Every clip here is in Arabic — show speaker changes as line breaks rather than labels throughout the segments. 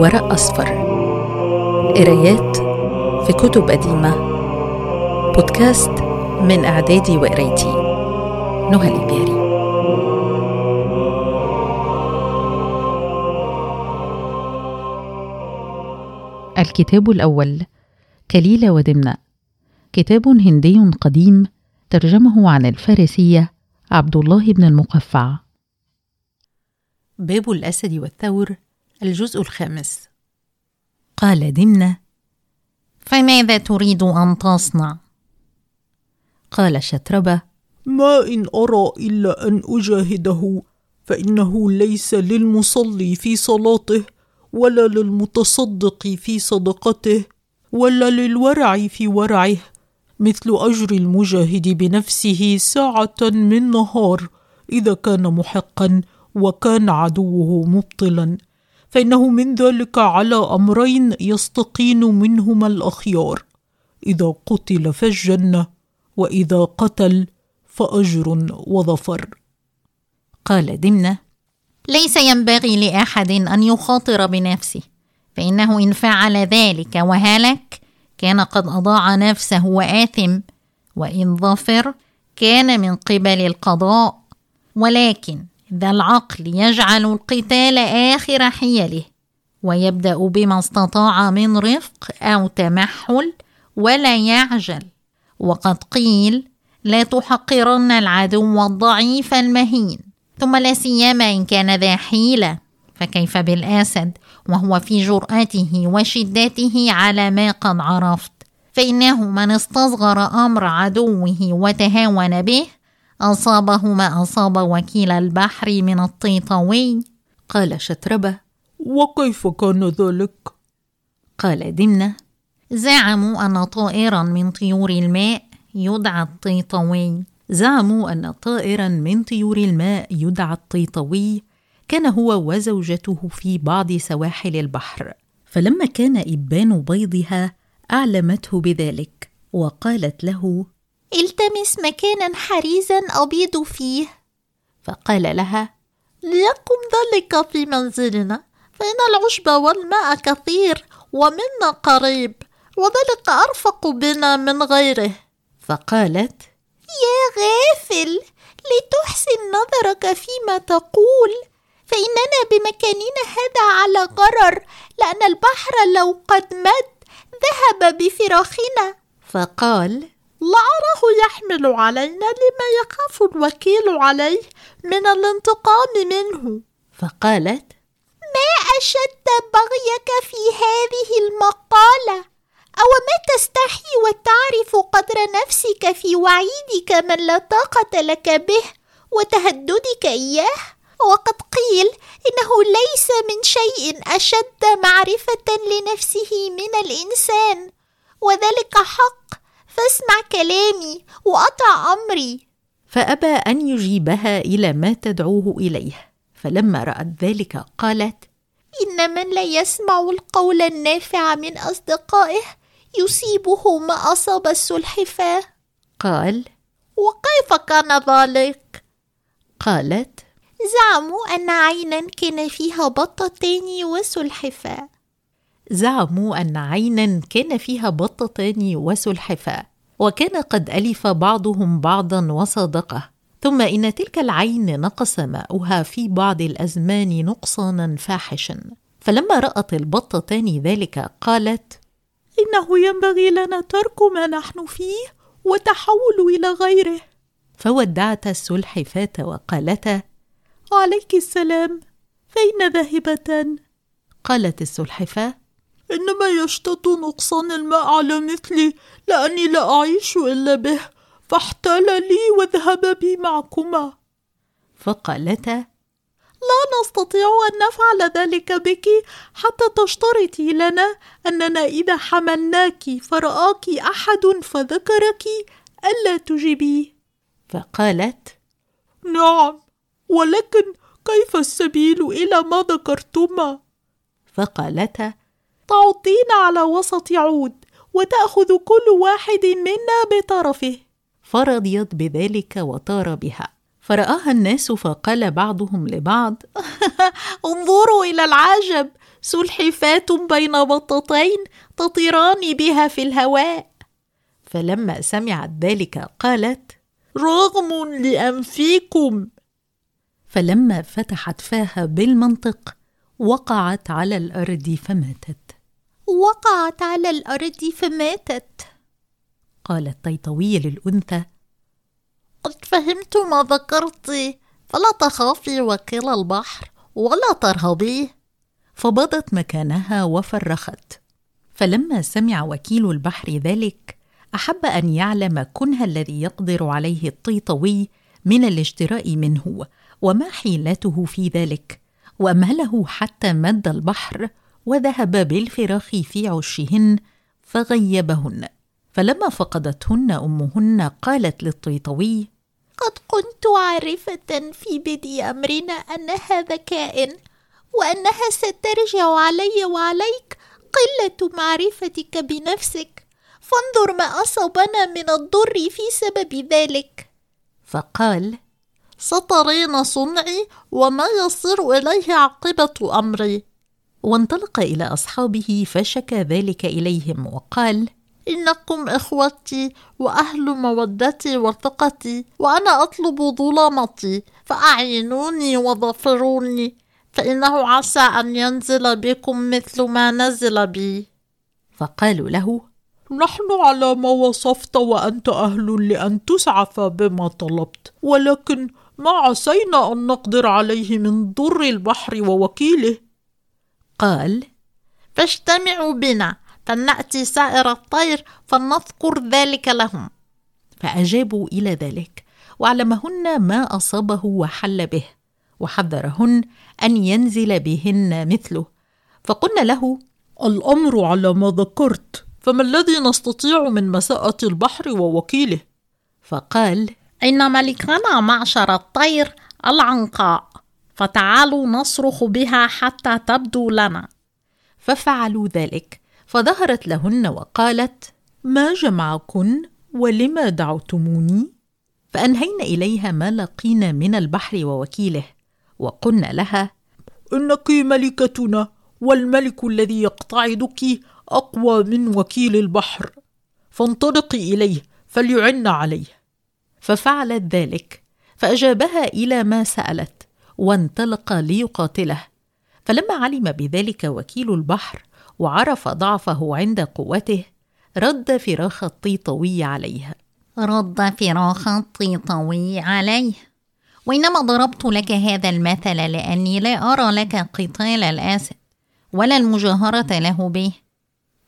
ورق أصفر. قرايات في كتب قديمة. بودكاست من إعدادي وقرايتي. نهى الإبياري الكتاب الأول كليلة ودمنة. كتاب هندي قديم ترجمه عن الفارسية عبد الله بن المقفع. باب الأسد والثور الجزء الخامس قال دمنة
فماذا تريد أن تصنع؟
قال شتربة
ما إن أرى إلا أن أجاهده فإنه ليس للمصلي في صلاته ولا للمتصدق في صدقته ولا للورع في ورعه مثل أجر المجاهد بنفسه ساعة من نهار إذا كان محقا وكان عدوه مبطلا فإنه من ذلك على أمرين يستقين منهما الأخيار. إذا قتل فالجنة وإذا قتل فأجر وظفر.
قال دمنة
ليس ينبغي لأحد أن يخاطر بنفسه فإنه إن فعل ذلك وهلك كان قد أضاع نفسه وآثم وإن ظفر كان من قبل القضاء ولكن ذا العقل يجعل القتال آخر حيله ويبدأ بما استطاع من رفق أو تمحل ولا يعجل. وقد قيل لا تحقرن العدو الضعيف المهين ثم لا سيما إن كان ذا حيلة. فكيف بالأسد؟ وهو في جرأته وشدته على ما قد عرفت. فإنه من استصغر أمر عدوه وتهاون به أصابه ما أصاب وكيل البحر من الطيطوي.
قال شتربة
وكيف كان ذلك؟
قال دمنة
زعموا أن طائرا من طيور الماء يدعى الطيطوي.
زعموا أن طائرا من طيور الماء يدعى الطيطوي. كان هو وزوجته في بعض سواحل البحر. فلما كان إبان بيضها أعلمته بذلك وقالت له
التمس مكانا حريزا أبيض فيه.
فقال لها
ليكن ذلك في منزلنا فإن العشب والماء كثير ومنا قريب وذلك أرفق بنا من غيره.
فقالت
يا غافل لتحسن نظرك فيما تقول فإننا بمكاننا هذا على غرر لأن البحر لو قد مد ذهب بفراخنا.
فقال
لا أراه يحمل علينا لما يخاف الوكيل عليه من الانتقام منه.
فقالت
ما أشد بغيك في هذه المقالة؟ أو ما تستحي وتعرف قدر نفسك في وعيدك من لا طاقة لك به وتهددك إياه؟ وقد قيل إنه ليس من شيء أشد معرفة لنفسه من الإنسان وذلك حق فاسمع كلامي وأطع أمري.
فأبى أن يجيبها إلى ما تدعوه إليه فلما رأت ذلك قالت
إن من لا يسمع القول النافع من أصدقائه يصيبه ما أصاب السلحفاة
قال
وكيف كان ذلك؟
قالت
زعموا أن عينا كان فيها بطتين وسلحفاة
زعموا أن عينا كان فيها بطتان وسلحفاة وكان قد ألف بعضهم بعضا وصادقه ثم إن تلك العين نقص ماؤها في بعض الأزمان نقصانا فاحشا. فلما رأت البطتان ذلك قالت
إنه ينبغي لنا ترك ما نحن فيه وتحول إلى غيره.
فودعتا السلحفاة وقالتا
عليك السلام فإن ذاهبتان
قالت السلحفاة
إنما يشتد نقصان الماء على مثلي لأني لا أعيش إلا به فاحتال لي واذهب بي معكما
فقالتا
لا نستطيع أن نفعل ذلك بك حتى تشترطي لنا أننا إذا حملناك فرآك أحد فذكرك ألا تجيبيه
فقالت
نعم ولكن كيف السبيل إلى ما ذكرتما؟
فقالتا
تعضين على وسط عود وتأخذ كل واحد منا بطرفه.
فرضيت بذلك وطار بها. فرآها الناس فقال بعضهم لبعض
انظروا إلى العجب
سلحفاة بين بطتين تطيران بها في الهواء.
فلما سمعت ذلك قالت
رغم لأنفيكم.
فلما فتحت فاها بالمنطق وقعت على الأرض فماتت.
وقعت على الأرض فماتت.
قال الطيطوي للأنثى
قد فهمت ما ذكرت فلا تخافي وكيل البحر ولا ترهبي.
فبضت مكانها وفرخت. فلما سمع وكيل البحر ذلك أحب أن يعلم كنه الذي يقدر عليه الطيطوي من الاشتراء منه وما حيلته في ذلك وأمهله حتى مد البحر وذهب بالفراخ في عشهن فغيبهن. فلما فقدتهن أمهن قالت للطيطوي
قد كنت عارفة في بدء أمرنا أن هذا كائن وأنها سترجع علي وعليك قلة معرفتك بنفسك. فانظر ما أصابنا من الضر في سبب ذلك.
فقال
سترين صنعي وما يصير إليه عاقبة أمري.
وانطلق إلى أصحابه فشكى ذلك إليهم وقال
إنكم إخوتي وأهل مودتي وثقتي وأنا أطلب ظلمتي فأعينوني وظفروني فإنه عسى أن ينزل بكم مثل ما نزل بي.
فقالوا له
نحن على ما وصفت وأنت أهل لأن تسعف بما طلبت ولكن ما عسينا أن نقدر عليه من ضر البحر ووكيله.
قال
فاجتمعوا بنا فلنأتي سائر الطير فلنذكر ذلك لهم.
فأجابوا إلى ذلك وعلمهن ما أصابه وحل به وحذرهن أن ينزل بهن مثله. فقلنا له
الأمر على ما ذكرت فما الذي نستطيع من مساءة البحر ووكيله؟
فقال
إن ملكنا معشر الطير العنقاء. فتعالوا نصرخ بها حتى تبدو لنا.
ففعلوا ذلك فظهرت لهن وقالت ما جمعكن ولما دعوتموني؟ فأنهينا إليها ما لقينا من البحر ووكيله وقلنا لها
إنك ملكتنا والملك الذي يقتعدك أقوى من وكيل البحر. فانطلقي إليه فليعن عليه.
ففعلت ذلك فأجابها إلى ما سألت. وانطلق ليقاتله. فلما علم بذلك وكيل البحر وعرف ضعفه عند قوته رد فراخ الطيطوي عليه.
رد فراخ الطيطوي عليه. وإنما ضربت لك هذا المثل لأني لا أرى لك قتال الأسد ولا المجاهرة له به.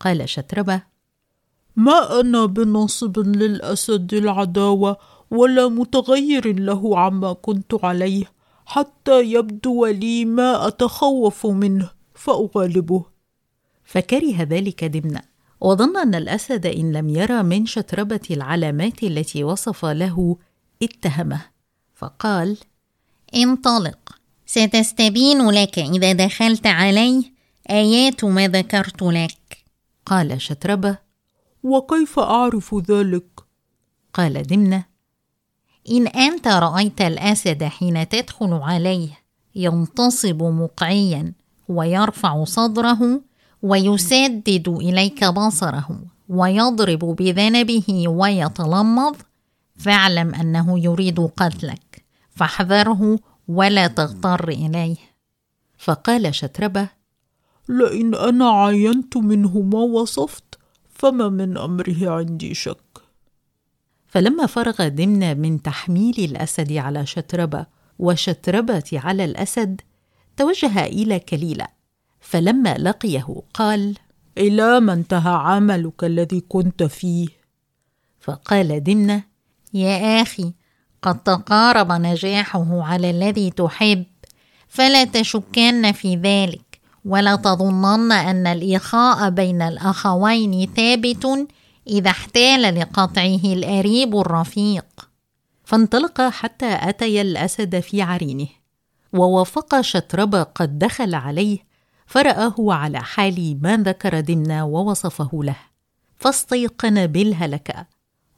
قال شتربة
ما أنا بناصب للأسد العداوة ولا متغير له عما كنت عليه. حتى يبدو لي ما أتخوف منه فأغالبه.
فكره ذلك دمنة. وظن أن الأسد إن لم يرى من شتربة العلامات التي وصف له اتهمه. فقال
انطلق. ستستبين لك إذا دخلت عليه آيات ما ذكرت لك.
قال شتربة
وكيف أعرف ذلك؟
قال دمنة
إن أنت رأيت الأسد حين تدخل عليه ينتصب مقعيا ويرفع صدره ويسدد إليك بصره ويضرب بذنبه ويتلمظ فاعلم أنه يريد قتلك فاحذره ولا تغتر إليه.
فقال شتربة
لئن أنا عاينت منه ما وصفت فما من أمره عندي شك.
فلما فرغ دمنة من تحميل الأسد على شتربة وشتربة على الأسد توجه إلى كليلة. فلما لقيه قال
إلى ما انتهى عملك الذي كنت فيه؟
فقال دمنه
يا أخي قد تقارب نجاحه على الذي تحب فلا تشكن في ذلك ولا تظنن أن الإخاء بين الأخوين ثابت إذا احتال لقطعه الأريب الرفيق.
فانطلق حتى اتيا الأسد في عرينه ووافق شترب قد دخل عليه فرآه على حال ما ذكر دمنا ووصفه له. فاستيقن بالهلكة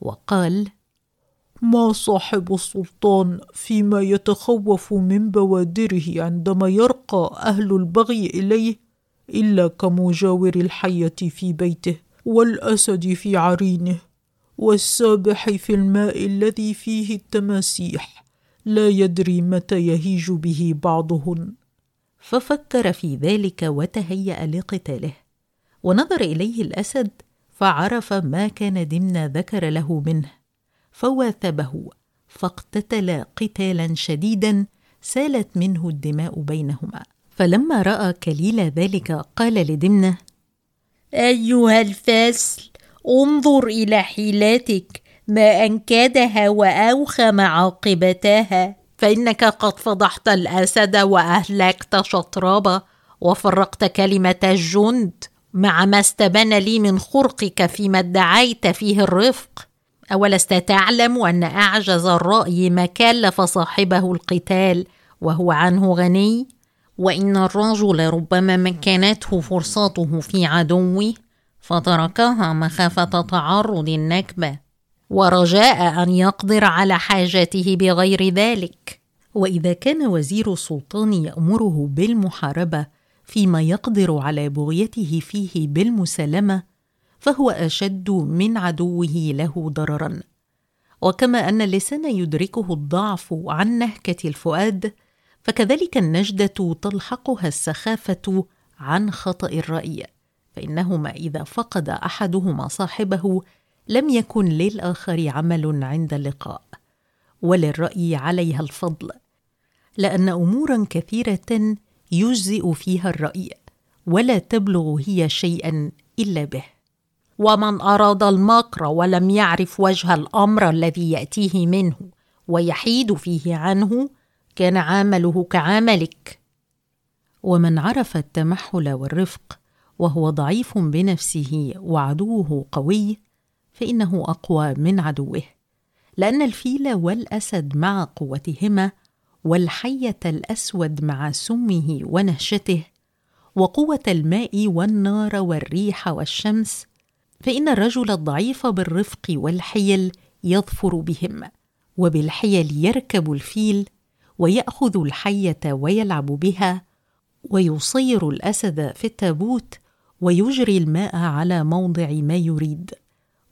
وقال
ما صاحب السلطان فيما يتخوف من بوادره عندما يرقى أهل البغي إليه إلا كمجاور الحية في بيته. والأسد في عرينه والسابح في الماء الذي فيه التماسيح. لا يدري متى يهيج به بعضهن.
ففكر في ذلك وتهيأ لقتاله ونظر إليه الأسد فعرف ما كان دمنا ذكر له منه. فواثبه فاقتتلا قتالا شديدا سالت منه الدماء بينهما. فلما رأى كليل ذلك قال لدمنه
أيها الفاسل انظر إلى حيلتك. ما أنكدها واوخم عاقبتها فإنك قد فضحت الأسد وأهلكت شطرابه وفرقت كلمة الجند. مع ما استبان لي من خرقك فيما ادعيت فيه الرفق. أولست تعلم أن أعجز الرأي ما كلف صاحبه القتال وهو عنه غني؟ وإن الرجل ربما مكنته فرصته في عدوه فتركها مخافة تعرض النكبة ورجاء أن يقدر على حاجته بغير ذلك.
وإذا كان وزير السلطان يأمره بالمحاربة فيما يقدر على بغيته فيه بالمسالمة فهو أشد من عدوه له ضررا. وكما أن اللسان يدركه الضعف عن نهكة الفؤاد فكذلك النجدة تلحقها السخافة عن خطأ الرأي فإنهما إذا فقد أحدهما صاحبه لم يكن للآخر عمل عند اللقاء وللرأي عليها الفضل لأن أمورا كثيرة يجزئ فيها الرأي ولا تبلغ هي شيئا إلا به.
ومن أراد المكر ولم يعرف وجه الأمر الذي يأتيه منه ويحيد فيه عنه كان عمله كعملك
ومن عرف التمحل والرفق وهو ضعيف بنفسه وعدوه قوي فإنه أقوى من عدوه لأن الفيل والأسد مع قوتهما والحية الأسود مع سمه ونهشته وقوة الماء والنار والريح والشمس فإن الرجل الضعيف بالرفق والحيل يظفر بهم وبالحيل يركب الفيل ويأخذ الحية ويلعب بها ويصير الأسد في التابوت ويجري الماء على موضع ما يريد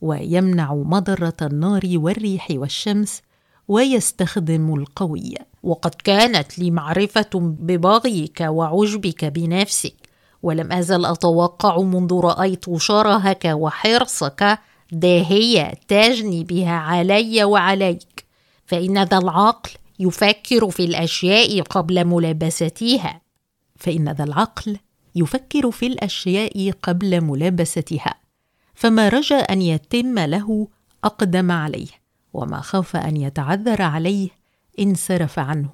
ويمنع مضرة النار والريح والشمس ويستخدم القوي.
وقد كانت لي معرفة ببغيك وعجبك بنفسك ولم أزل أتوقع منذ رأيت شرهك وحرصك داهية تجني بها علي وعليك. فإن ذا العقل يفكر في الأشياء قبل ملابستها.
فإن ذا العقل يفكر في الأشياء قبل ملابستها. فما رجا أن يتم له أقدم عليه وما خاف أن يتعذر عليه انصرف عنه.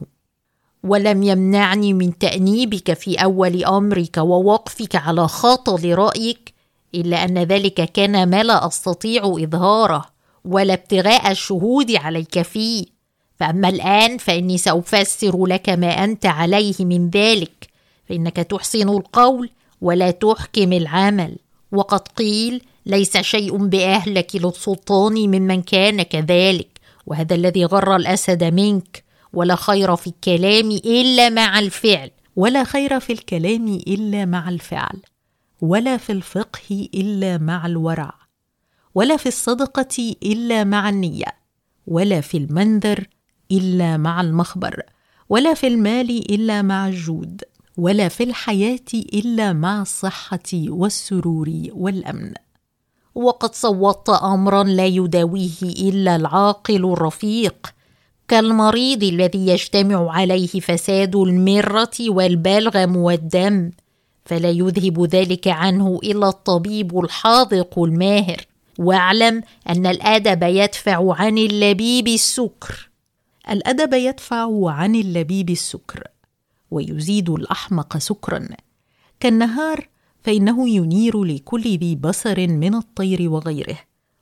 ولم يمنعني من تأنيبك في أول أمرك ووقفك على خاطر رأيك إلا أن ذلك كان ما لا أستطيع إظهاره ولا ابتغاء الشهود عليك فيه. فأما الآن فإني سأفسر لك ما أنت عليه من ذلك فإنك تحسن القول ولا تحكم العمل. وقد قيل ليس شيء بأهلك للسلطان ممن كان كذلك وهذا الذي غر الأسد منك. ولا خير في الكلام إلا مع الفعل.
ولا خير في الكلام إلا مع الفعل. ولا في الفقه إلا مع الورع. ولا في الصدقة إلا مع النية. ولا في المنذر إلا مع المخبر ولا في المال إلا مع الجود ولا في الحياة إلا مع الصحة والسرور والأمن.
وقد صوت أمرا لا يداويه إلا العاقل الرفيق كالمريض الذي يجتمع عليه فساد المرة والبلغم والدم فلا يذهب ذلك عنه إلا الطبيب الحاذق الماهر. واعلم أن الأدب يدفع عن اللبيب السكر.
الأدب يدفع عن اللبيب السكر ويزيد الأحمق سكرا. كالنهار فإنه ينير لكل ذي بصر من الطير وغيره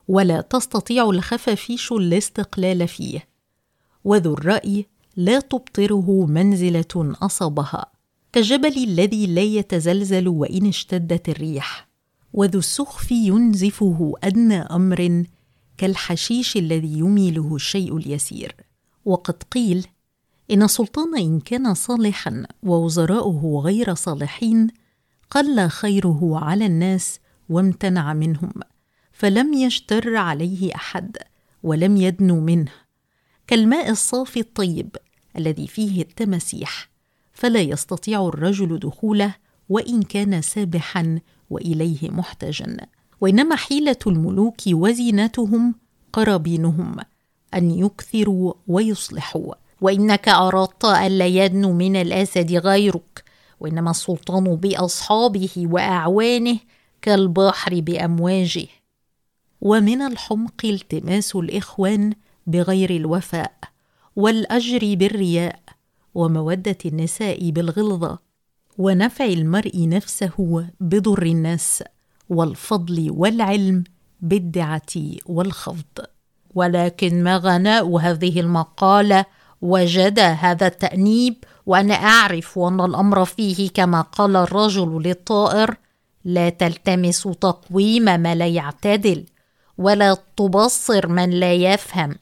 ولا تستطيع الخفافيش الاستقلال فيه. وذو الرأي لا تبطره منزلة اصابها كالجبل الذي لا يتزلزل وإن اشتدت الريح. وذو السخف ينزفه أدنى أمر كالحشيش الذي يميله الشيء اليسير. وقد قيل إن السلطان إن كان صالحا ووزراؤه غير صالحين قل خيره على الناس وامتنع منهم فلم يجتر عليه أحد ولم يدنو منه. كالماء الصافي الطيب الذي فيه التماسيح فلا يستطيع الرجل دخوله وإن كان سابحا وإليه محتجا وإنما حيلة الملوك وزينتهم قرابينهم. أن يكثروا ويصلحوا وإنك اردت الا يدنو من الأسد غيرك وإنما السلطان بأصحابه وأعوانه كالبحر بأمواجه. ومن الحمق التماس الإخوان بغير الوفاء والأجر بالرياء ومودة النساء بالغلظة ونفع المرء نفسه بضر الناس والفضل والعلم بالدعة والخفض. ولكن ما غناء هذه المقالة وجد هذا التأنيب وأنا أعرف أن الأمر فيه كما قال الرجل للطائر لا تلتمس تقويم ما لا يعتدل ولا تبصر من لا يفهم.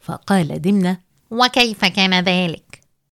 فقال دمنة وكيف كان ذلك؟